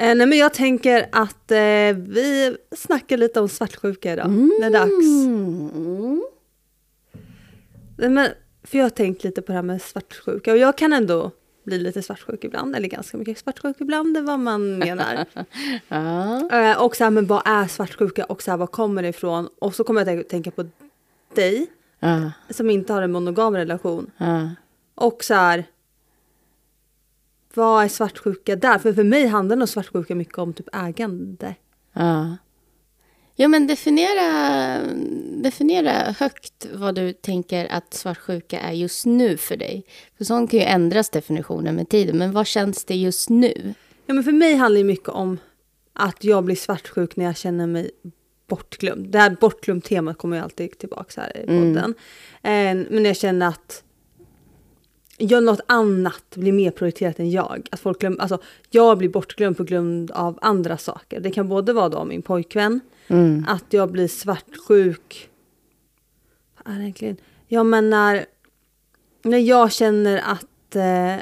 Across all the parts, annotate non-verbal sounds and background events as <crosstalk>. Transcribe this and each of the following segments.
Eh, nej, men jag tänker att eh, vi snackar lite om svartsjuka idag. Det är dags. Mm. Nej, men, för jag har tänkt lite på det här med svartsjuka och jag kan ändå bli lite svartsjuk ibland, eller ganska mycket svartsjuk ibland, det är vad man menar. <laughs> Ja. eh, och så här, men vad är svartsjuka och så här, var kommer det ifrån? Och så kommer jag tänka, tänka på dig Ja, som inte har en monogam relation. ja. Och så här, vad är svartsjuka där? För för mig handlar nog svartsjuka mycket om typ ägande. Ja. Ja, men definiera, definiera högt vad du tänker att svartsjuka är just nu för dig. För sånt kan ju ändras definitionen med tiden. Men vad känns det just nu? Ja, men för mig handlar det mycket om att jag blir svartsjuk när jag känner mig bortglömd. Det här bortglömd temat kommer ju alltid tillbaka här i podden. Eh, men jag känner att jag, något annat blir mer prioriterat än jag. Att folk glöm, alltså, jag blir bortglömd på grund av andra saker. Det kan både vara då min pojkvän, att jag blir svartsjuk. Vad är det egentligen? Jag menar, när jag känner att eh,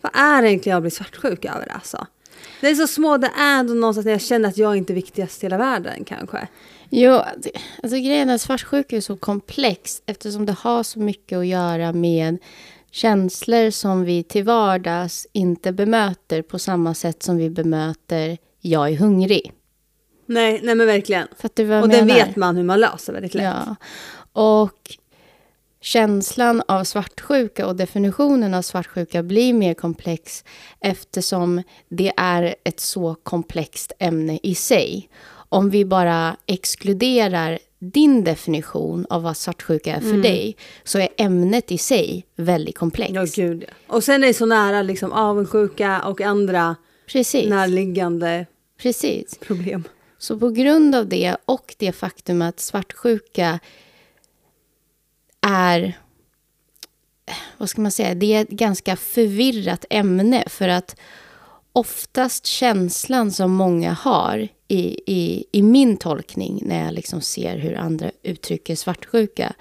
vad är det egentligen jag blir svartsjuk över alltså? Det är så små, det är ändå någonstans när jag känner att jag inte är viktigast i hela världen kanske. Jo, det- alltså grejen är svartsjuka är så komplex eftersom det har så mycket att göra med känslor som vi till vardags inte bemöter på samma sätt som vi bemöter jag är hungrig. Nej, nej men verkligen. Fattar du vad jag Och det menar? vet man hur man löser väldigt lätt. Ja. Och känslan av svartsjuka och definitionen av svartsjuka blir mer komplex eftersom det är ett så komplext ämne i sig. Om vi bara exkluderar din definition av vad svartsjuka är för Mm. dig så är ämnet i sig väldigt komplext. Ja. Och sen är det så nära liksom avundsjuka och andra Precis. närliggande Precis. problem. Så på grund av det och det faktum att svartsjuka är, vad ska man säga, det är ett ganska förvirrat ämne för att oftast känslan som många har i, i, i min tolkning när jag liksom ser hur andra uttrycker svartsjuka.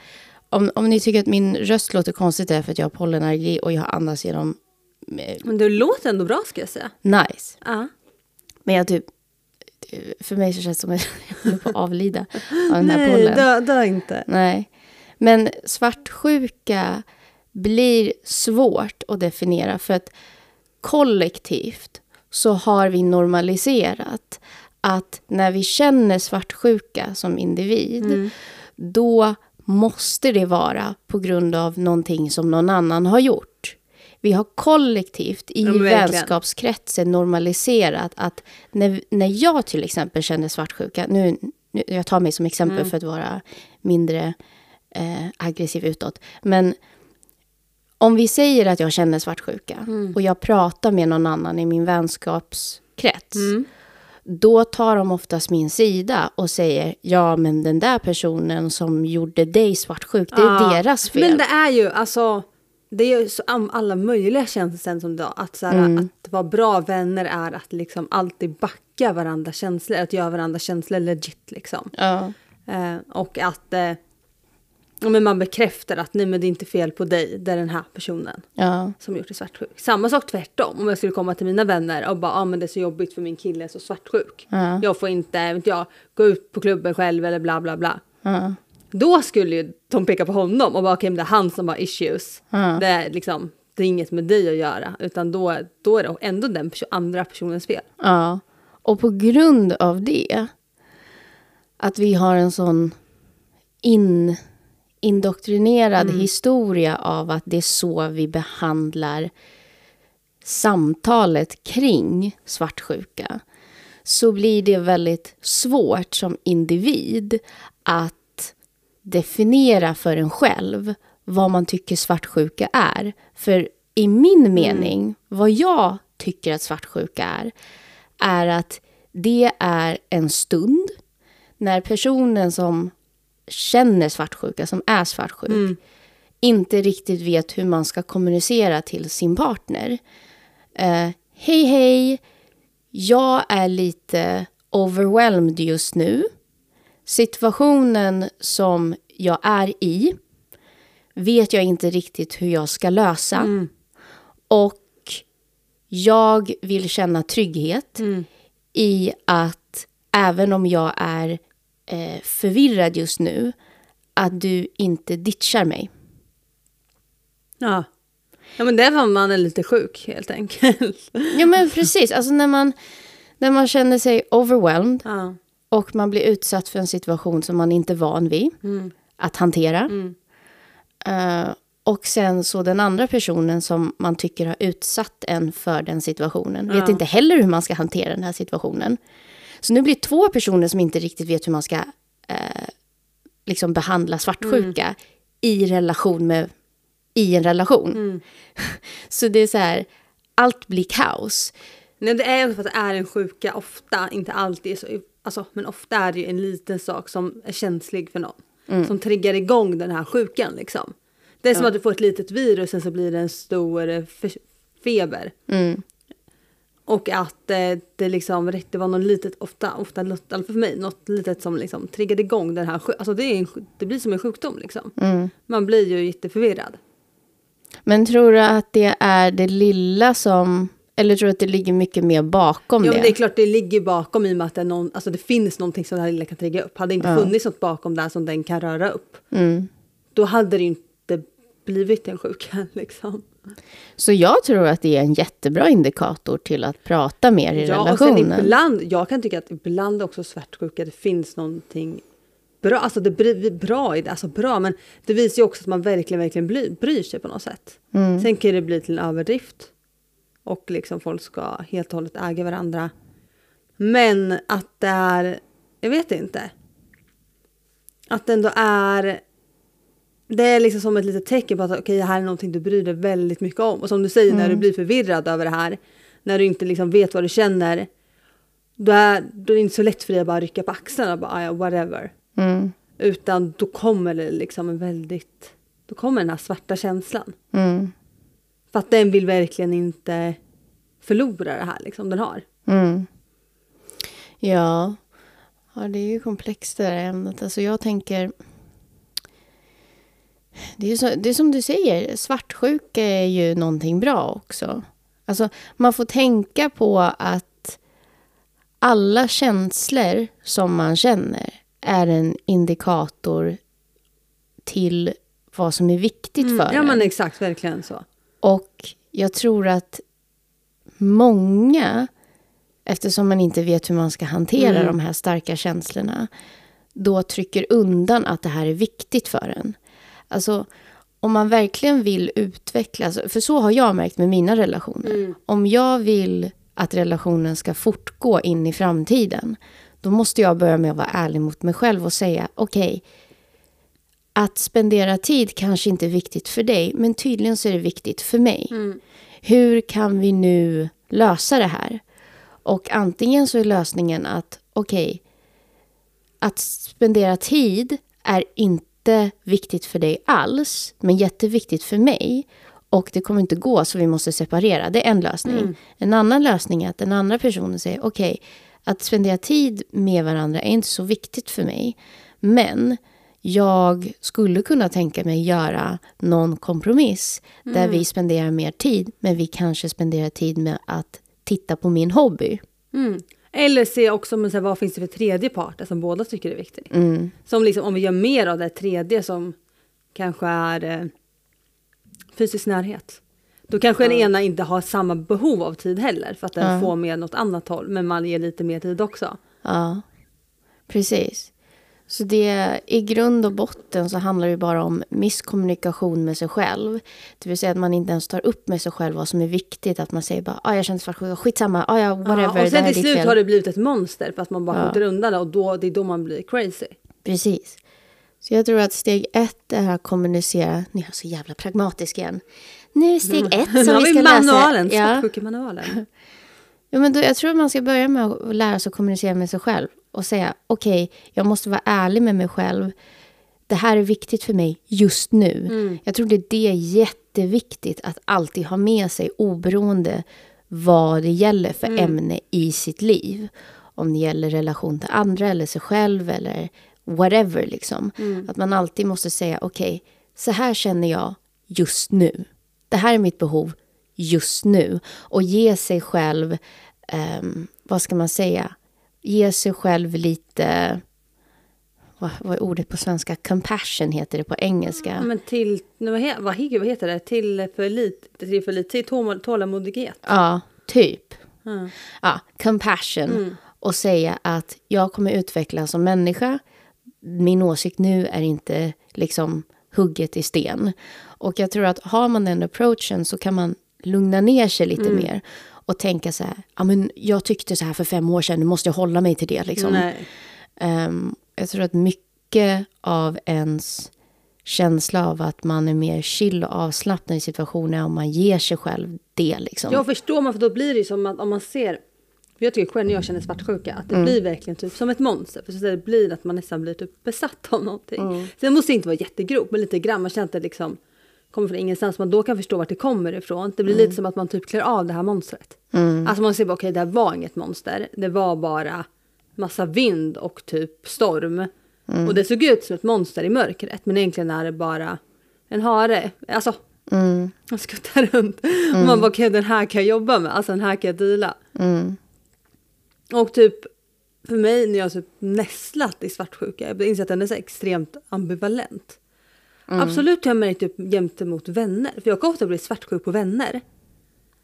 Om, om ni tycker att min röst låter konstigt är för att jag har pollenallergi och jag andas genom eh, Men det låter ändå bra ska jag säga. nice. Ja. Men jag typ, för mig så känns det som att jag <laughs> håller på att avlida av den här Nej, pollen. dö, dö inte. Nej. Men svartsjuka blir svårt att definiera för att kollektivt så har vi normaliserat att när vi känner svartsjuka som individ då måste det vara på grund av någonting som någon annan har gjort. Vi har kollektivt i verkligen. vänskapskretsen normaliserat att när, när jag till exempel känner svartsjuka, nu, nu jag tar mig som exempel Mm. för att vara mindre eh, aggressiv utåt, men om vi säger att jag känner svartsjuka Mm. och jag pratar med någon annan i min vänskapskrets, Mm. Då tar de oftast min sida och säger ja men den där personen som gjorde dig svartsjuk, det är Ja, deras fel. Men det är ju alltså, det är ju så alla möjliga känslor som idag. Att, så här, Mm. att vara bra vänner är att liksom alltid backa varandras känslor, att göra varandras känslor legit liksom. Ja. Eh, och att eh, men man bekräftar att nej men det är inte fel på dig, det är den här personen Ja. som gjort dig svartsjuk. Samma sak tvärtom, om jag skulle komma till mina vänner och bara ah, men det är så jobbigt för min kille är så svartsjuk. Ja. Jag får inte, vet jag, gå ut på klubben själv eller bla bla bla. Ja. Då skulle ju de peka på honom och bara okej, men det är han som har issues. Det, är liksom, det är inget med dig att göra, utan då, då är det ändå den perso- andra personens fel. Ja, och på grund av det, att vi har en sån in, indoktrinerad historia av att det är så vi behandlar samtalet kring svartsjuka, så blir det väldigt svårt som individ att definiera för en själv vad man tycker svartsjuka är. För i min mening, vad jag tycker att svartsjuka är, är att det är en stund när personen som känner svartsjuka, som är svartsjuk, inte riktigt vet hur man ska kommunicera till sin partner. Eh, hej, hej, jag är lite overwhelmed just nu. Situationen som jag är i vet jag inte riktigt hur jag ska lösa. Och jag vill känna trygghet i att även om jag är eh, förvirrad just nu, att du inte ditchar mig. Ja. Ja men det är för att man är lite sjuk helt enkelt. Ja men precis, alltså när man, när man känner sig overwhelmed Ja. och man blir utsatt för en situation som man inte är van vid att hantera. Eh, och sen så den andra personen som man tycker har utsatt en för den situationen vet inte heller hur man ska hantera den här situationen. Så nu blir det två personer som inte riktigt vet hur man ska eh, liksom behandla svartsjuka i relation med i en relation. <laughs> så det är så här, allt blir kaos. Nej det är ju för att det är en sjuka ofta, inte alltid så, alltså, men ofta är det ju en liten sak som är känslig för någon. Som triggar igång den här sjukan liksom. Det är som att du får ett litet virus och så blir det en stor eh, fe- feber. Och att eh, det liksom, det var något litet, ofta, ofta, fall för mig, något litet som liksom triggade igång den här Alltså det, är en, det blir som en sjukdom liksom. Man blir ju jätteförvirrad. Men tror du att det är det lilla som... Eller tror du att det ligger mycket mer bakom Ja, det? men det är klart det ligger bakom i och med att det, någon, alltså det finns någonting som det här lilla kan trigga upp. Hade det inte funnits något bakom där som den kan röra upp, Mm. då hade det inte blivit en sjuka <laughs> liksom. Så jag tror att det är en jättebra indikator till att prata mer i Ja, och sen relationen. ibland, jag kan tycka att ibland också svartsjuka, det finns någonting bra, alltså det blir bra i det, alltså bra, men det visar ju också att man verkligen, verkligen bry, bryr sig på något sätt. Mm. Sen kan det bli till en överdrift och liksom folk ska helt och hållet äga varandra. Men att det är, jag vet inte. Att det ändå är, det är liksom som ett litet tecken på att okej, det här är någonting du bryr dig väldigt mycket om. Och som du säger, när du blir förvirrad över det här, när du inte liksom vet vad du känner, då är, då är det inte så lätt för dig att bara rycka på axlarna och bara, "Ah, ja, whatever. Mm. Utan då kommer det liksom en väldigt, då kommer den här svarta känslan. Mm. För att den vill verkligen inte förlora det här liksom den har. Mm. Ja. ja, det är ju komplext det här ämnet. Alltså jag tänker... Det är, så, det är som du säger, svartsjuka är ju någonting bra också. Alltså, man får tänka på att alla känslor som man känner är en indikator till vad som är viktigt för Mm, ja en. men exakt, verkligen så. Och jag tror att många, eftersom man inte vet hur man ska hantera de här starka känslorna, då trycker undan att det här är viktigt för en. Alltså, om man verkligen vill utvecklas, för så har jag märkt med mina relationer. Om jag vill att relationen ska fortgå in i framtiden, då måste jag börja med att vara ärlig mot mig själv och säga, okej, att spendera tid kanske inte är viktigt för dig, men tydligen så är det viktigt för mig. Hur kan vi nu lösa det här? Och antingen så är lösningen att, okej, att spendera tid är inte viktigt för dig alls, men jätteviktigt för mig. Och det kommer inte gå, så vi måste separera. Det är en lösning. En annan lösning är att den andra personen säger, okej, att spendera tid med varandra är inte så viktigt för mig. Men jag skulle kunna tänka mig göra någon kompromiss där vi spenderar mer tid, men vi kanske spenderar tid med att titta på min hobby. Mm. Eller se också men så här, vad finns det för tredje part som båda tycker är viktig. Mm. Som liksom om vi gör mer av det tredje som kanske är eh, fysisk närhet. Då kanske den ena inte har samma behov av tid heller för att den Ja. får mer något annat håll. Men man ger lite mer tid också. Ja, precis. Så det, i grund och botten så handlar det bara om misskommunikation med sig själv. Det vill säga att man inte ens tar upp med sig själv vad som är viktigt. Att man säger bara, ah, jag känner svartsjuka, skitsamma, ah, ja, whatever, Ja, och sen till slut fel. har det blivit ett monster för att man bara Ja. skjuter undan det och då, det är då man blir crazy. Precis. Så jag tror att steg ett är att kommunicera. Ni är så jävla pragmatisk igen. Nu är steg ett <laughs> Nu som vi ska läsa. manualen, Ja. svartsjukemanualen. <laughs> Ja, men då, jag tror man ska börja med att lära sig att kommunicera med sig själv. Och säga okej, jag måste vara ärlig med mig själv. Det här är viktigt för mig just nu. Jag tror det är jätteviktigt att alltid ha med sig oberoende vad det gäller för ämne i sitt liv. Om det gäller relation till andra eller sig själv eller whatever. Liksom. Att man alltid måste säga okej, så här känner jag just nu. Det här är mitt behov just nu. Och ge sig själv, ehm, vad ska man säga, ge sig själv lite, vad, vad är ordet på svenska? Compassion heter det på engelska. Ja, men till, nej, vad, he, vad, he- vad heter det? Till för lite, till för lite, till tål- tålamodighet. Ja, typ. Ja. Ja, compassion. Och säga att jag kommer utvecklas som människa. Min åsikt nu är inte liksom hugget i sten. Och jag tror att har man den approachen så kan man lugna ner sig lite mer. Och tänka så här, ja men jag tyckte så här för fem år sedan, nu måste jag hålla mig till det liksom. Ehm, jag tror att mycket av ens känsla av att man är mer chill och avslappnad i situationer om man ger sig själv det liksom. Jag förstår man för då blir det ju som att om man ser för jag tycker själv när jag känner svartsjuka att det Mm. blir verkligen typ som ett monster. För så det blir att man nästan blir typ besatt av någonting. Mm. Sen måste det inte vara jättegrovt men lite grann. Man känner det liksom kommer från ingenstans. Man då kan förstå vart det kommer ifrån. Det blir Mm. lite som att man typ klär av det här monstret. Alltså man ser bara okej det här var inget monster. Det var bara massa vind och typ storm. Mm. Och det såg ut som ett monster i mörkret. Men egentligen är det bara en hare. Alltså Mm. man skuttar runt. Och man bara, okej den här kan jag jobba med. Alltså den här kan jag deala. Mm. Och typ för mig när jag typ nästlat i svartsjuka. Jag insett att den är så extremt ambivalent. Absolut har jag märkt typ gentemot vänner. För jag kan ofta bli svartsjuk på vänner.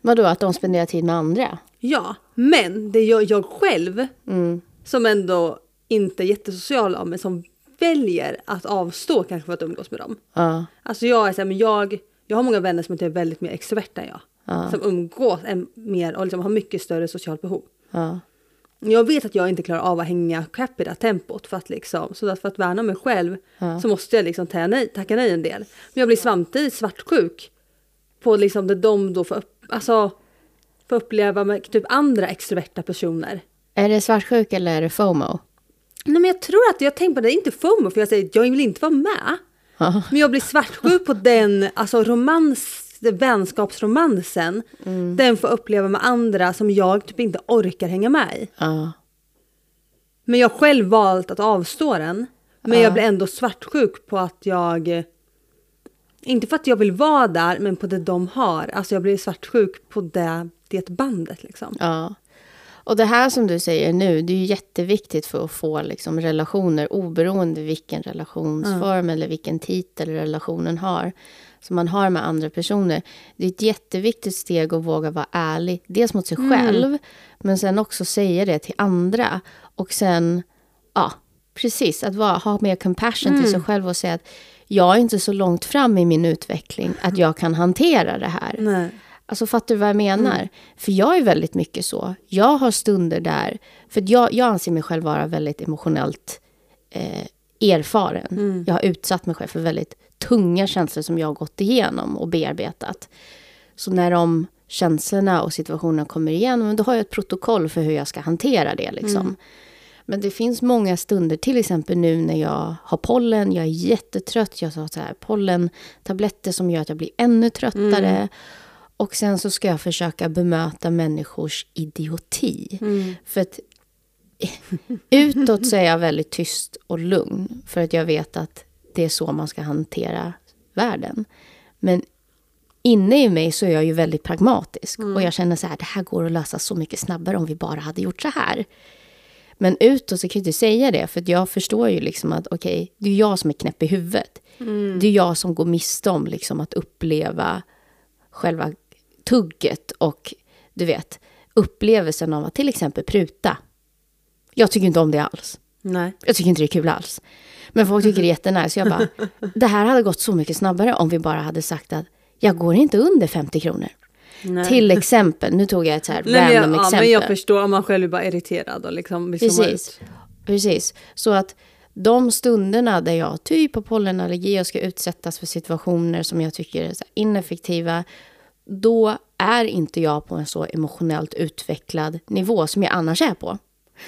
Vadå, att de spenderar tid med andra? Ja, men det är jag, själv Mm. som ändå inte är jättesocial av mig som väljer att avstå kanske för att umgås med dem. Ja. Alltså jag är så här, men jag, jag har många vänner som är väldigt mer extroverta än jag. Ja. Som umgås mer och liksom har mycket större socialt behov. Ja. Jag vet att jag inte klarar av att hänga kapp i det här tempot för att, liksom, så att för att värna mig själv Ja. så måste jag liksom tacka nej, tacka nej en del. Men jag blir samtidigt svartsjuk på liksom det de då får, upp, alltså, får uppleva med typ andra extroverta personer. Är det svartsjuka eller är det FOMO? Nej men jag tror att jag tänker på det, inte FOMO för jag säger jag vill inte vara med. Ja. Men jag blir svartsjuk på den alltså romans, vänskapsromansen. Den får uppleva med andra som jag typ inte orkar hänga med i. Ja. Men jag har själv valt att avstå den. Men jag blir ändå svartsjuk på att jag... Inte för att jag vill vara där, men på det de har. Alltså jag blir svartsjuk på det, det bandet liksom. ja. Och det här som du säger nu, det är ju jätteviktigt för att få liksom, relationer oberoende vilken relationsform eller vilken titel relationen har. Som man har med andra personer. Det är ett jätteviktigt steg att våga vara ärlig. Dels mot sig själv, men sen också säga det till andra. Och sen, ja, precis, att vara, ha mer compassion till sig själv och säga att jag är inte så långt fram i min utveckling att jag kan hantera det här. Nej. Alltså fattar du vad jag menar? För jag är väldigt mycket så. Jag har stunder där, för jag, jag anser mig själv vara väldigt emotionellt eh, erfaren. Jag har utsatt mig själv för väldigt tunga känslor som jag har gått igenom och bearbetat. Så när de känslorna och situationerna kommer igenom, då har jag ett protokoll för hur jag ska hantera det. Liksom. Men det finns många stunder, till exempel nu när jag har pollen, jag är jättetrött, jag har pollentabletter som gör att jag blir ännu tröttare. Och sen så ska jag försöka bemöta människors idioti. För att utåt så är jag väldigt tyst och lugn. För att jag vet att det är så man ska hantera världen. Men inne i mig så är jag ju väldigt pragmatisk. Och jag känner så här, det här går att lösa så mycket snabbare om vi bara hade gjort så här. Men utåt så kan jag inte säga det, för jag förstår ju liksom att okej, det är jag som är knäpp i huvudet. Det är jag som går miste om liksom att uppleva själva tugget och du vet, upplevelsen av att till exempel pruta. Jag tycker inte om det alls. Nej. Jag tycker inte det är kul alls. Men folk tycker det är <laughs> jättenice. Jag bara, det här hade gått så mycket snabbare om vi bara hade sagt att jag går inte under 50 kronor. Nej. Till exempel, nu tog jag ett så här <laughs> Nej, men jag, random ja, exempel. men jag förstår om man själv är bara irriterad och liksom vill Precis. ut. Precis. Så att de stunderna där jag typ har pollenallergi och ska utsättas för situationer som jag tycker är så ineffektiva. Då är inte jag på en så emotionellt utvecklad nivå som jag annars är på.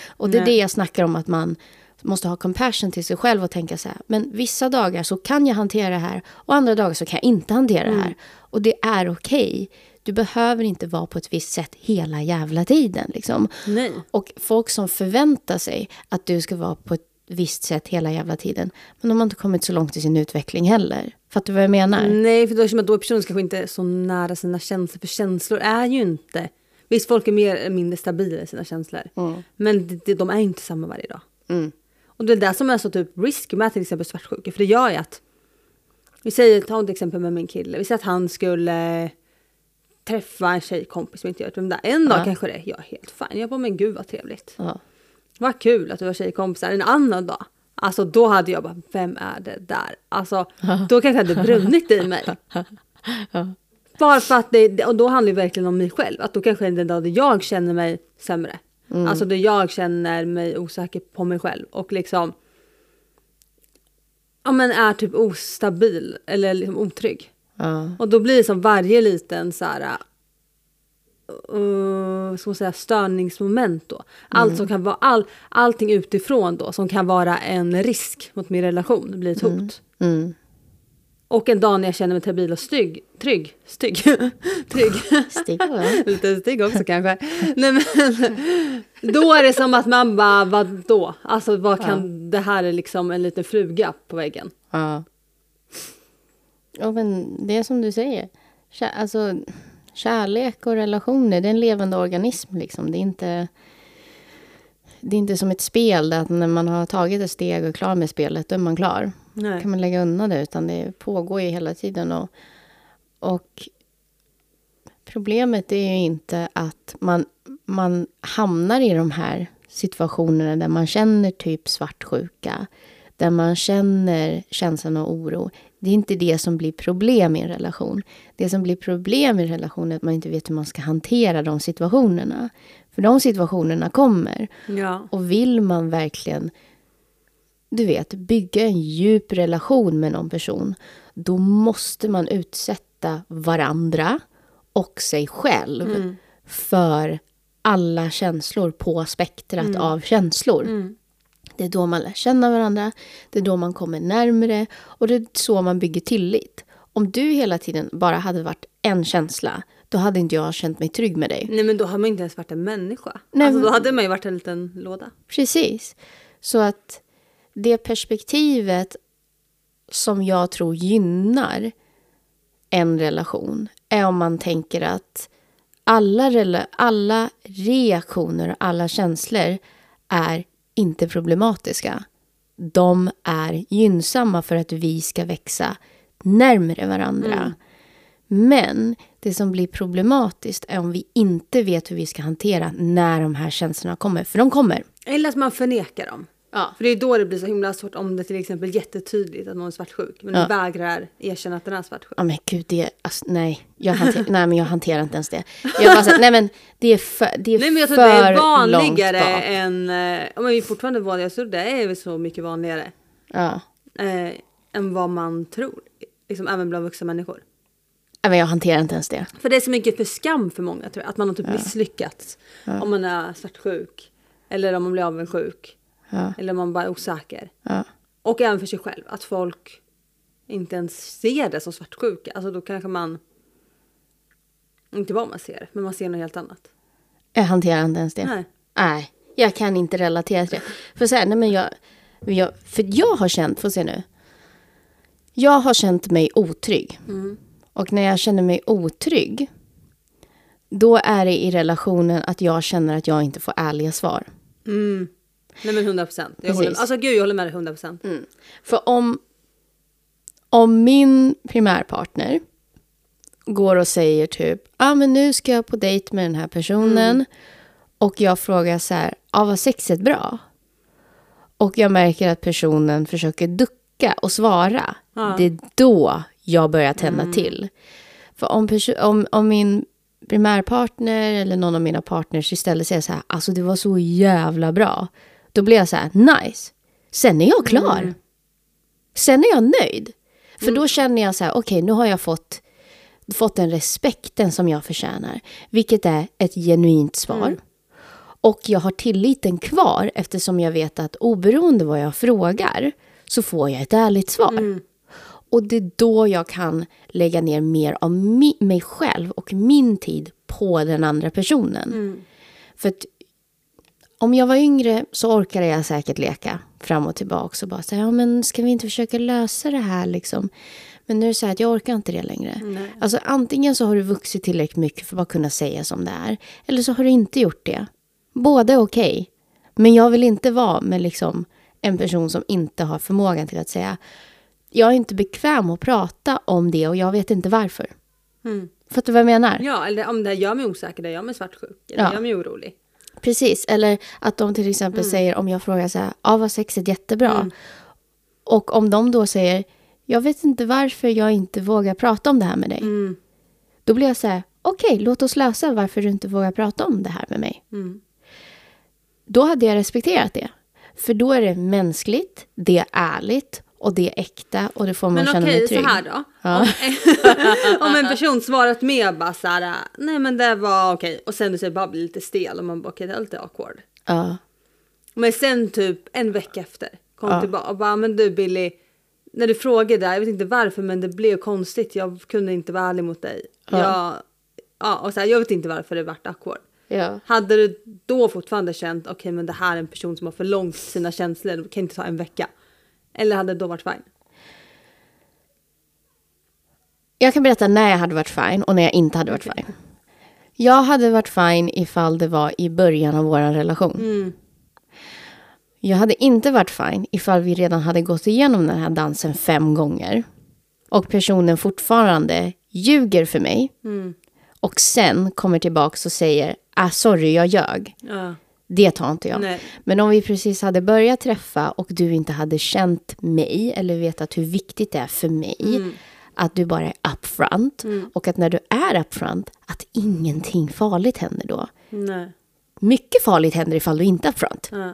Och det är Nej. det jag snackar om att man måste ha compassion till sig själv och tänka så här, men vissa dagar så kan jag hantera det här och andra dagar så kan jag inte hantera det här. Och det är okej. Du behöver inte vara på ett visst sätt hela jävla tiden. Liksom. Nej. Och folk som förväntar sig att du ska vara på ett visst sätt hela jävla tiden. Men de har inte kommit så långt i sin utveckling heller. Fattar du vad jag menar? Nej, för då att då är personen kanske inte så nära sina känslor. För känslor är ju inte... Visst, folk är mer eller mindre stabila i sina känslor. Men det, det, de är inte samma varje dag. Mm. Och det är det som är så typ risky med till exempel svartsjuka. För det gör ju att... Vi säger, ta ett exempel med min kille. Vi säger att han skulle träffa en tjejkompis som inte vem det är. En dag Ja. kanske det. Jag är helt fine. Jag bara, men gud vad trevligt. Ja. Vad kul att du har tjejkompisar. En annan dag. Alltså då hade jag bara, vem är det där? Alltså då kanske det hade brunnit i mig. Bara för att det, och då handlar det verkligen om mig själv. Att då kanske det är den dag där jag känner mig sämre. Alltså där jag känner mig osäker på mig själv. Och liksom ja men är typ ostabil eller liksom otrygg. Ja. Och då blir det som varje liten så här uh, ska man säga, störningsmoment då. Allt som kan vara, all, allting utifrån då som kan vara en risk mot min relation blir ett hot. Mm. Och en dag när jag känner mig stabil och stygg, trygg, stygg, <laughs> trygg. Stig? <laughs> Lite stygg också kanske. Nej, men, <laughs> då är det som att man bara, vad då? Alltså vad kan, det här är liksom en liten fluga på väggen. Ja. Ja, men det är som du säger. Alltså, kärlek och relationer, det är en levande organism. Liksom. Det, är inte, det är inte som ett spel där att när man har tagit ett steg och är klar med spelet, då är man klar. Nej. kan man lägga undan det, utan det pågår ju hela tiden. Och, och problemet är ju inte att man, man hamnar i de här situationerna där man känner typ svartsjuka, där man känner känslan av oro. Det är inte det som blir problem i en relation. Det som blir problem i en relation är att man inte vet hur man ska hantera de situationerna. För de situationerna kommer. Ja. Och vill man verkligen, du vet, bygga en djup relation med någon person, då måste man utsätta varandra och sig själv för alla känslor på spektrat av känslor. Det är då man lär känna varandra, det är då man kommer närmre och det är så man bygger tillit. Om du hela tiden bara hade varit en känsla, då hade inte jag känt mig trygg med dig. Nej men då har man inte ens varit en människa. Nej, alltså, då hade man ju varit en liten låda. Precis. Så att det perspektivet som jag tror gynnar en relation är om man tänker att alla, alla reaktioner och alla känslor är inte problematiska. De är gynnsamma för att vi ska växa närmare varandra. Men det som blir problematiskt är om vi inte vet hur vi ska hantera när de här känslorna kommer. För de kommer. Eller att man förnekar dem. Ja. För det är då det blir så himla svårt om det till exempel är jättetydligt att någon är svartsjuk. Men Ja. du vägrar erkänna att den är svartsjuk. Ja men gud, det, alltså, nej, jag hanter, <laughs> nej men jag hanterar inte ens det. Jag bara, så, nej men det är för, det är Nej men jag tror det är långt vanligare än... eh, Ja men det är fortfarande vanligare. Jag tror det är väl så mycket vanligare. Ja. Eh, än vad man tror. Liksom även bland vuxna människor. Nej, men jag hanterar inte ens det. För det är så mycket för skam för många tror jag. Att man har typ misslyckats. Om man är svartsjuk. Eller om man blir avundsjuk. Ja. Eller man bara är osäker. Ja. Och även för sig själv. Att folk inte ens ser det som svartsjuka. Alltså då kanske man... Inte vad man ser, men man ser något helt annat. Jag hanterar inte ens det. Nej. Nej, jag kan inte relatera till det. För så här, nej men jag, jag, för jag har känt, får se nu. Jag har känt mig otrygg. Och när jag känner mig otrygg, då är det i relationen att jag känner att jag inte får ärliga svar. Mm. Nej men 100 procent. Alltså gud jag håller med dig 100 procent. För om, om min primärpartner går och säger typ, ja ah, men nu ska jag på dejt med den här personen. Och jag frågar så här, ja ah, var sexet bra? Och jag märker att personen försöker ducka och svara. Ja. Det är då jag börjar tända till. För om, om, om min primärpartner eller någon av mina partners istället säger så här, alltså det var så jävla bra. Då blir jag så här, nice. Sen är jag klar. Sen är jag nöjd. För då känner jag så här, okej nu har jag fått, fått den respekten som jag förtjänar. Vilket är ett genuint svar. Och jag har tilliten kvar eftersom jag vet att oberoende vad jag frågar så får jag ett ärligt svar. Och det är då jag kan lägga ner mer av mi- mig själv och min tid på den andra personen. För att om jag var yngre så orkade jag säkert leka fram och tillbaka och bara säga, ja men ska vi inte försöka lösa det här liksom? Men nu är det så här att jag orkar inte det längre. Nej. Alltså antingen så har du vuxit tillräckligt mycket för att bara kunna säga som det är. Eller så har du inte gjort det. Båda är okej. Men jag vill inte vara med liksom en person som inte har förmågan till att säga, jag är inte bekväm att prata om det och jag vet inte varför. Mm. Fattar du vad jag menar? Ja, eller om det gör mig osäker, det gör mig svartsjuk, eller Ja. gör mig orolig. Precis, eller att de till exempel Mm. säger om jag frågar så här, ja var sexet jättebra? Och om de då säger, jag vet inte varför jag inte vågar prata om det här med dig. Mm. Då blir jag så här, okej låt oss lösa varför du inte vågar prata om det här med mig. Mm. Då hade jag respekterat det. För då är det mänskligt, det är ärligt och det är äkta och det får man Men känna okej, mig så trygg. här då. Ja. <laughs> Om, en person svarat med bara så här, nej men det var okej. Och sen du säger bara blir lite stel och man bara okej det är lite awkward. Ja, Men sen typ en vecka efter kom Ja. tillbaka och bara men du Billy. När du frågade, jag vet inte varför men det blev konstigt. Jag kunde inte vara ärlig mot dig. Ja. Jag, ja, och så här, jag vet inte varför det vart awkward. ja. Hade du då fortfarande känt okej men det här är en person som har för långt sina känslor, det kan inte ta en vecka. Eller hade det då varit fine? Jag kan berätta när jag hade varit fine och när jag inte hade varit fine. Jag hade varit fine ifall det var i början av vår relation. Mm. Jag hade inte varit fine ifall vi redan hade gått igenom den här dansen fem gånger. Och personen fortfarande ljuger för mig. Mm. Och sen kommer tillbaks och säger, ah sorry jag ljög. Ja. Det tar inte jag. Nej. Men om vi precis hade börjat träffa och du inte hade känt mig eller vetat hur viktigt det är för mig. Mm. Att du bara är upfront. Och att när du är upfront, att ingenting farligt händer då. Nej. Mycket farligt händer ifall du inte är upfront. Ja.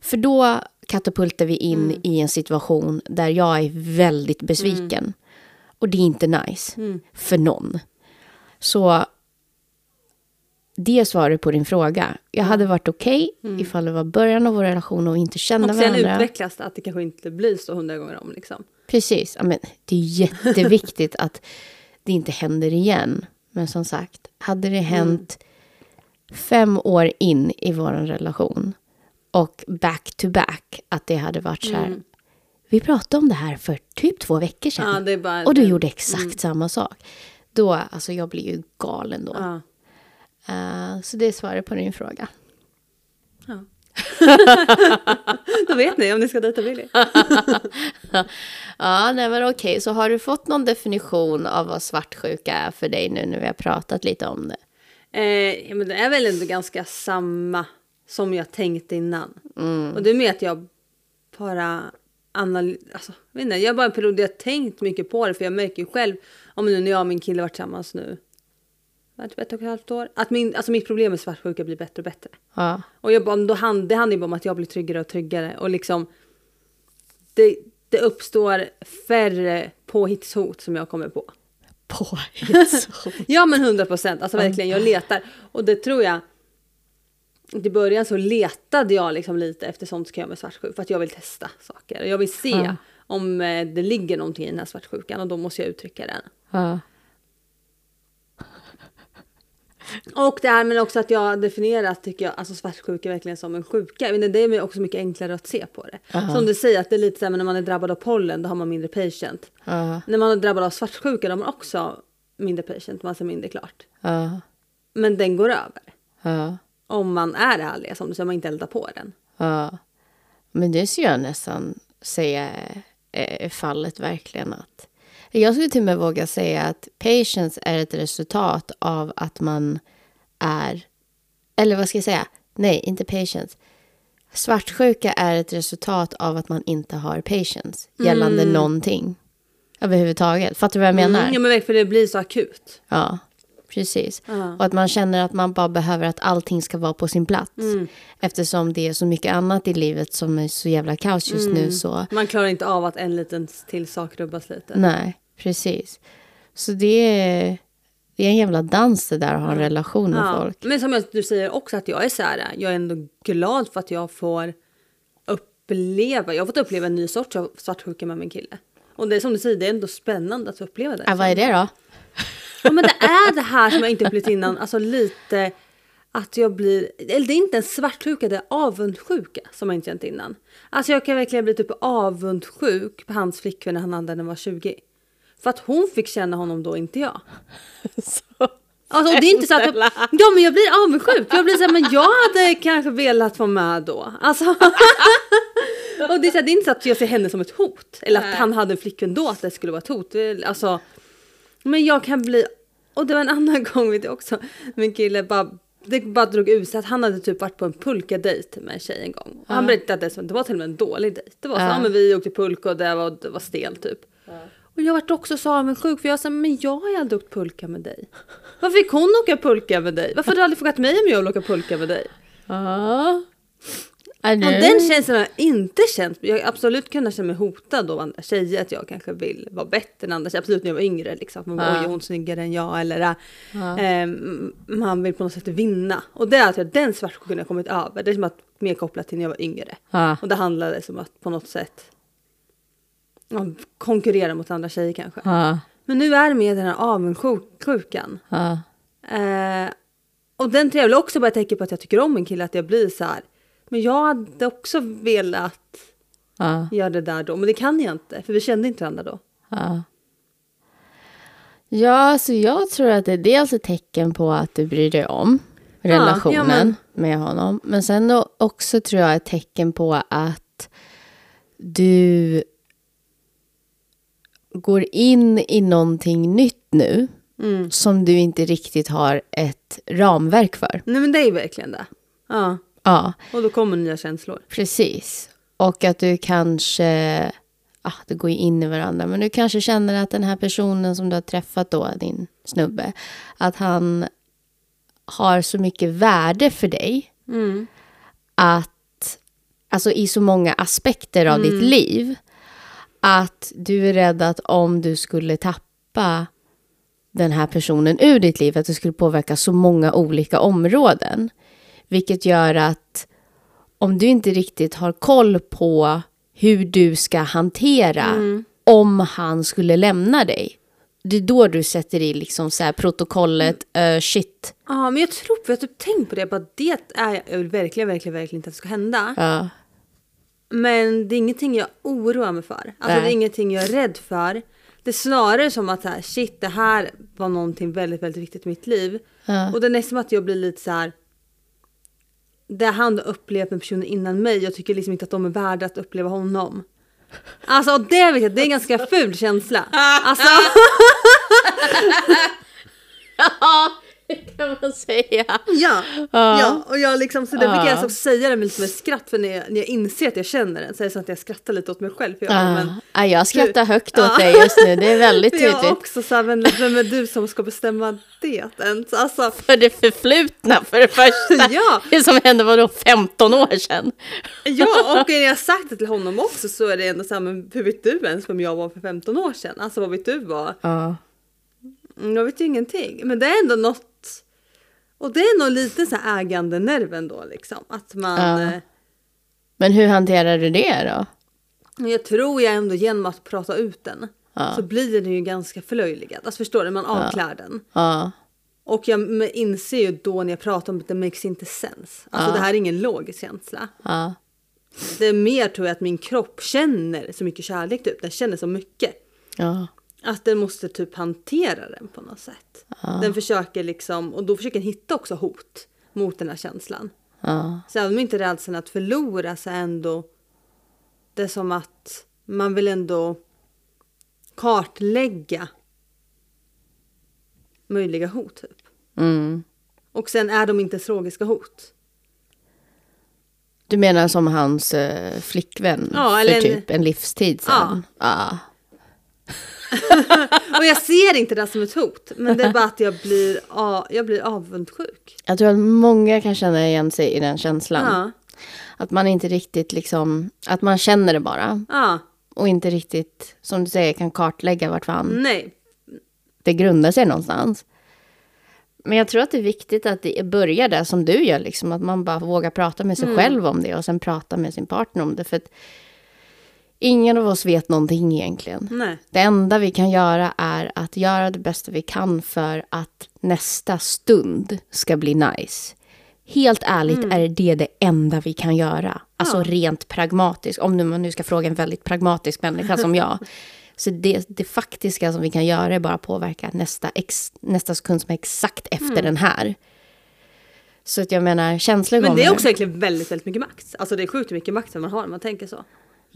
För då katapultar vi in i en situation där jag är väldigt besviken. Och det är inte nice för någon. Så det är svaret på din fråga. Jag hade varit okej ifall det var början av vår relation och vi inte kände Och sen varandra. utvecklas det att det kanske inte blir så hundra gånger om liksom. Precis. Men det är jätteviktigt <laughs> att det inte händer igen. Men som sagt, hade det hänt fem år in i vår relation och back to back att det hade varit så här. Vi pratade om det här för typ två veckor sedan. Ja, det bara och du den- gjorde exakt samma sak. Då, alltså jag blir ju galen då. Ja. Eh, så det är svaret på din fråga. Ja. Då vet ni om ni ska dejta Billy. <laughs> Ja, nej men okej. Så har du fått någon definition av vad svartsjuka är för dig nu när vi har pratat lite om det? Eh, ja, men det är väl ändå ganska samma som jag tänkte innan. Mm. Och det är med att jag bara analyserar, alltså, jag vet inte, jag har bara en period där jag tänkt mycket på det för jag märker ju själv, om nu när jag och min kille varit tillsammans nu, ett och ett halvt år, att min, alltså mitt problem med svartsjuka blir bättre och bättre. Ja. Och jag bara, då hand, det handlar ju bara om att jag blir tryggare och tryggare och liksom det, det uppstår färre påhittshot som jag kommer på. Påhittsord. <laughs> Ja men 100 procent, alltså verkligen jag letar. Och det tror jag, i början så letade jag liksom lite efter sånt som kan göra mig svartsjuk för att jag vill testa saker. Jag vill se Ja. om eh, det ligger någonting i den här svartsjukan och då måste jag uttrycka den. Ja. Och det här men också att jag definierat tycker jag alltså svartsjuka verkligen som en sjuka. Men det är också mycket enklare att se på det. Aha. Som du säger att det är lite så här, när man är drabbad av pollen då har man mindre patient. Ja. När man är drabbad av svartsjuka då har man också mindre patient, man ser mindre klart. Ja. Men den går över. Om man är ärlig, som du säger, man inte eldar på den. Ja. Men det skulle jag nästan säga är- är fallet verkligen. att Jag skulle till och med våga säga att patience är ett resultat av att man är... Eller vad ska jag säga? Nej, inte patience. Svartsjuka är ett resultat av att man inte har patience gällande någonting överhuvudtaget. Fattar du vad jag menar? Mm, ja men för det blir så akut. Ja, precis. Ja. Och att man känner att man bara behöver att allting ska vara på sin plats. Mm. Eftersom det är så mycket annat i livet som är så jävla kaos just Mm. nu. Så Man klarar inte av att en liten till sak rubbas lite. nej, precis. Så det är, Det är en jävla dans det där att ha en relation med Ja. folk. Men som du säger också att jag är så här, jag är ändå glad för att jag får uppleva, jag har fått uppleva en ny sorts svartsjuka med min kille. Och det är som du säger, det är ändå spännande att uppleva det. Äh, vad är det då? Ja, men det är det här som jag inte upplevt innan, alltså lite att jag blir, eller det är inte en svartsjuka, det är avundsjuka som jag inte känt innan. Alltså jag kan verkligen bli typ avundsjuk på hans flickvän när han hade när han var 20. För att hon fick känna honom då, inte jag. <laughs> Så. Alltså, och det är inte så att jag, ja men jag blir avundsjuk. Jag blir så här, men jag hade kanske velat vara med då. Alltså. <laughs> och det är, så här, det är inte så att jag ser henne som ett hot. Eller att Nej. han hade en flickvän då att det skulle vara ett hot. Alltså, men jag kan bli, och det var en annan <laughs> gång vet jag också. Min kille bara, det bara drog ut sig att han hade typ varit på en pulkadejt med en tjej en gång. Och Han Ja. berättade att det, var till och med en dålig dejt. Det var så, Ja. ja. men vi åkte pulka och det var, det var stel typ. Och jag vart också så avundsjuk för jag sa men jag har ju aldrig åkt pulka med dig. Varför fick hon åka pulka med dig? Varför har du aldrig frågat mig om jag vill åka pulka med dig? Ja. Och den känslan har jag inte känt. Jag har absolut kunnat känna mig hotad av andra tjejer. Att jag kanske vill vara bättre än andra tjejer. Absolut när jag var yngre. Liksom. Man bara, Ja. Oj, är hon snyggare än jag? Eller äh, Ja. ehm, man vill på något sätt vinna. Och det är att jag, den svartsjukan har kommit över. Det är som att mer kopplat till när jag var yngre. Ja. Och det handlade som att på något sätt ja, konkurrera mot andra tjejer kanske. Ja. Men nu är det mer den här avundsjukan. Ja. Eh, och den tror jag också bara tecken på att jag tycker om en kille, att jag blir så här. Men jag hade också velat Ja. göra det där då, men det kan jag inte, för vi kände inte varandra då. Ja. Ja, så jag tror att det är dels ett tecken på att du bryr dig om relationen ja, men- med honom. Men sen också tror jag ett tecken på att du går in i någonting nytt nu Mm. som du inte riktigt har ett ramverk för. Nej men det är ju verkligen det. Ja, Ja, och då kommer nya känslor. precis. Och att du kanske, ah, det går ju in i varandra, men du kanske känner att den här personen som du har träffat då, din snubbe, att han har så mycket värde för dig Mm. att, alltså i så många aspekter av ditt liv, att du är rädd att om du skulle tappa den här personen ur ditt liv, att det skulle påverka så många olika områden. Vilket gör att om du inte riktigt har koll på hur du ska hantera om han skulle lämna dig. Det är då du sätter i liksom så protokollet, uh, shit. Ja, men jag tror, jag har typ tänkt på det, bara det är, jag vill verkligen, verkligen, verkligen inte att det ska hända. Ja, Men det är ingenting jag oroar mig för. Alltså det är ingenting jag är rädd för. Det är snarare som att här, shit, det här var någonting väldigt, väldigt viktigt i mitt liv. Ja. Och det är nästan att jag blir lite så här. Det han har upplevt med personer innan mig, jag tycker liksom inte att de är värda att uppleva honom. Alltså det vet jag, det är en ganska ful känsla. Alltså, <laughs> ja <laughs> kan man säga. ja, ja. Och jag liksom, så därför kan jag Ja. också säga det med lite med skratt, för när jag, när jag inser att jag känner den så är det så att jag skrattar lite åt mig själv. För jag, men, Ja, ja, jag skrattar högt åt Ja. dig just nu, det är väldigt <laughs> För jag tydligt. också så här, men vem är du som ska bestämma det ens? Alltså, <laughs> För det förflutna för det första. Ja. Det som hände var då 15 år sedan. ja, och när jag sagt det till honom också så är det ändå så här, men hur vet du ens vem jag var för 15 år sedan? Alltså vad vet du var? Ja. Mm, Jag vet ju ingenting. Men det är ändå något, och det är nog lite så här ägandenerven då liksom. Att man, Ja. eh, Men hur hanterar du det då? jag tror jag ändå genom att prata ut den Ja. så blir den ju ganska förlöjligad. Alltså förstår du, man avklär den. Ja. Och jag inser ju då när jag pratar om det, det makes inte sense. Alltså Ja. det här är ingen logisk känsla. Ja. Det är mer tror jag att min kropp känner så mycket kärlek typ. Den känner så mycket. Ja. Att den måste typ hantera den på något sätt. Den försöker liksom, och då försöker den hitta också hot mot den här känslan. Ja. Så även om inte rädslan att förlora så är ändå det är som att man vill ändå kartlägga möjliga hot typ. Mm. Och sen är de inte ens logiska hot. Du menar som hans eh, flickvän Ja, för en- typ en livstid sedan? Ja. <laughs> Och jag ser inte det som ett hot. Men det är bara att jag blir, a- jag blir avundsjuk. Jag tror att många kan känna igen sig i den känslan. Ja, Att man inte riktigt liksom, att man känner det bara. ja, Och inte riktigt, som du säger, kan kartlägga vart fan nej. det grundar sig någonstans. Men jag tror att det är viktigt att det börjar där som du gör, liksom, att man bara vågar prata med sig själv om det och sen prata med sin partner om det. För att ingen av oss vet någonting egentligen. Nej. Det enda vi kan göra är att göra det bästa vi kan för att nästa stund ska bli nice. Helt ärligt är det det enda vi kan göra. Alltså Ja. rent pragmatiskt. Om nu man nu ska fråga en väldigt pragmatisk människa som jag. <laughs> Så det, det faktiska som vi kan göra är bara påverka nästa, ex, nästa sekund som är exakt efter den här. Så att jag menar, känslor Men det är också egentligen väldigt, väldigt mycket makt. Alltså det är sjukt mycket makt man har när man tänker så.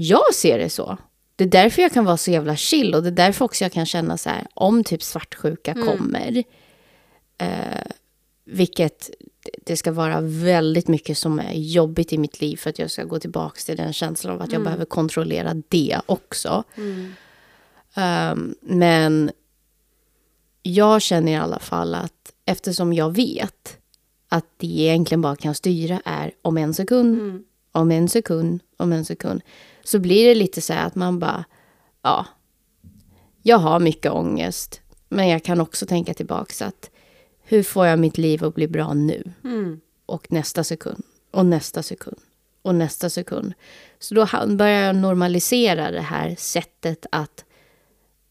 Jag ser det så. Det är därför jag kan vara så jävla chill och det är därför också jag kan känna så här, om typ svartsjuka kommer, eh, vilket det ska vara väldigt mycket som är jobbigt i mitt liv för att jag ska gå tillbaka till den känslan av att jag behöver kontrollera det också. Um, men jag känner i alla fall att eftersom jag vet att det egentligen bara kan styra är om en sekund, om en sekund, om en sekund. Så blir det lite så här att man bara, ja, jag har mycket ångest. Men jag kan också tänka tillbaka så att hur får jag mitt liv att bli bra nu? Och nästa sekund, och nästa sekund, och nästa sekund. Så då börjar jag normalisera det här sättet att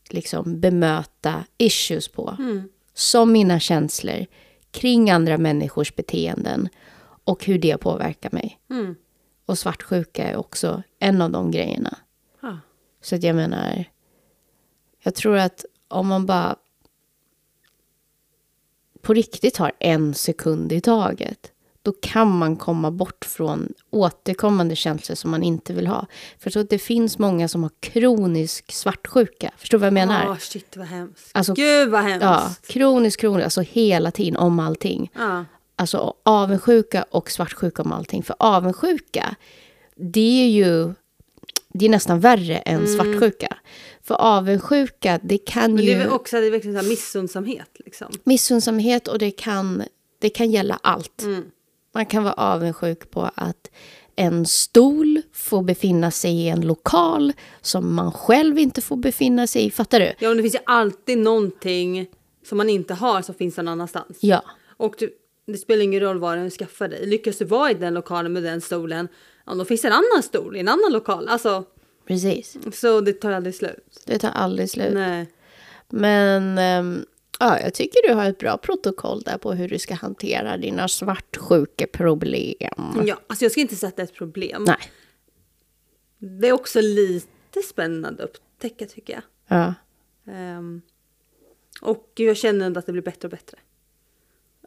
liksom bemöta issues på. Som mina känslor kring andra människors beteenden och hur det påverkar mig. Mm. Och svartsjuka är också en av de grejerna. Ja. Så att jag menar, jag tror att om man bara på riktigt har en sekund i taget, då kan man komma bort från återkommande känslor som man inte vill ha. För tror att det finns många som har kronisk svartsjuka. Förstår du vad jag menar? Åh shit vad hemskt. Alltså- Gud vad hemskt. Ja, kronisk, kronisk, alltså hela tiden om allting. Ja. Alltså avundsjuka och svartsjuka om allting. För avundsjuka, det är ju det är nästan värre än svartsjuka. För avundsjuka, det kan Mm. Men ju... det är väl också det är verkligen så missundsamhet liksom. Missundsamhet och det kan, det kan gälla allt. Mm. Man kan vara avundsjuk på att en stol får befinna sig i en lokal som man själv inte får befinna sig i. Fattar du? Ja men det finns ju alltid någonting som man inte har som finns någon annanstans. Ja. Och du, det spelar ingen roll vad du skaffar dig. Lyckas du vara i den lokalen med den stolen, ja, då finns en annan stol i en annan lokal. Alltså, Precis. så det tar aldrig slut. Det tar aldrig slut. Nej. Men ehm, ja, jag tycker du har ett bra protokoll där på hur du ska hantera dina svartsjukeproblem. Ja, alltså jag ska inte sätta ett problem. Nej. Det är också lite spännande att upptäcka tycker jag. Ja. Ehm, och jag känner ändå att det blir bättre och bättre.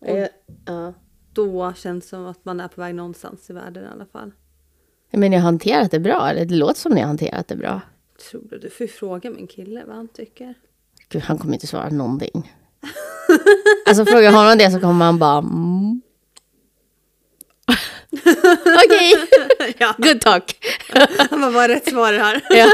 Och ja. då känns det som att man är på väg någonstans i världen i alla fall. Men ni har hanterat det bra, eller det låter som ni har hanterat det bra. Tror du? Du får ju fråga min kille vad han tycker. Gud, han kommer inte svara någonting. <laughs> alltså frågar honom det så kommer han bara... Mm. <laughs> Okej, <laughs> ja, good talk. han bara, vad är rätt svar här? ja.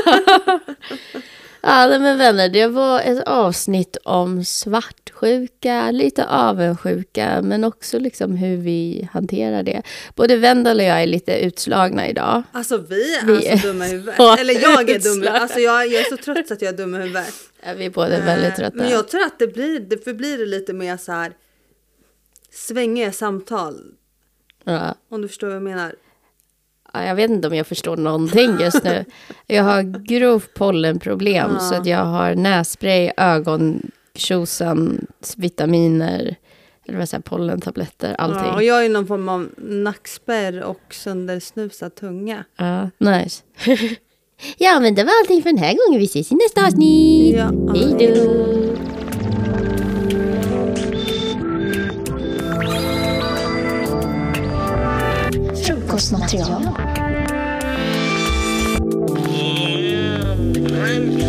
Ja, men vänner, det var ett avsnitt om svartsjuka, lite avundsjuka, men också liksom hur vi hanterar det. Både Vendel och jag är lite utslagna idag. Alltså vi är Vi är så dumma i huvudet. Eller jag är dum. Alltså jag, jag är så trött så att jag är dum i huvudet. Ja, vi är båda väldigt Eh, trötta. Men jag tror att det blir, det förblir lite mer så här svängiga samtal. Ja. Om du förstår vad jag menar. Ja, jag vet inte om jag förstår någonting just nu. <laughs> Jag har grovt pollenproblem Ja. så att jag har nässpray, ögontjosan, vitaminer, eller vad säger pollentabletter, allting. Ja, och Ja, jag är någon form av nackspärr och söndersnusad tunga. nice. <laughs> ja, men det var allting för den här gången. Vi ses i nästa avsnitt. Ja, Hej då. konstmaterial. Oh, yeah,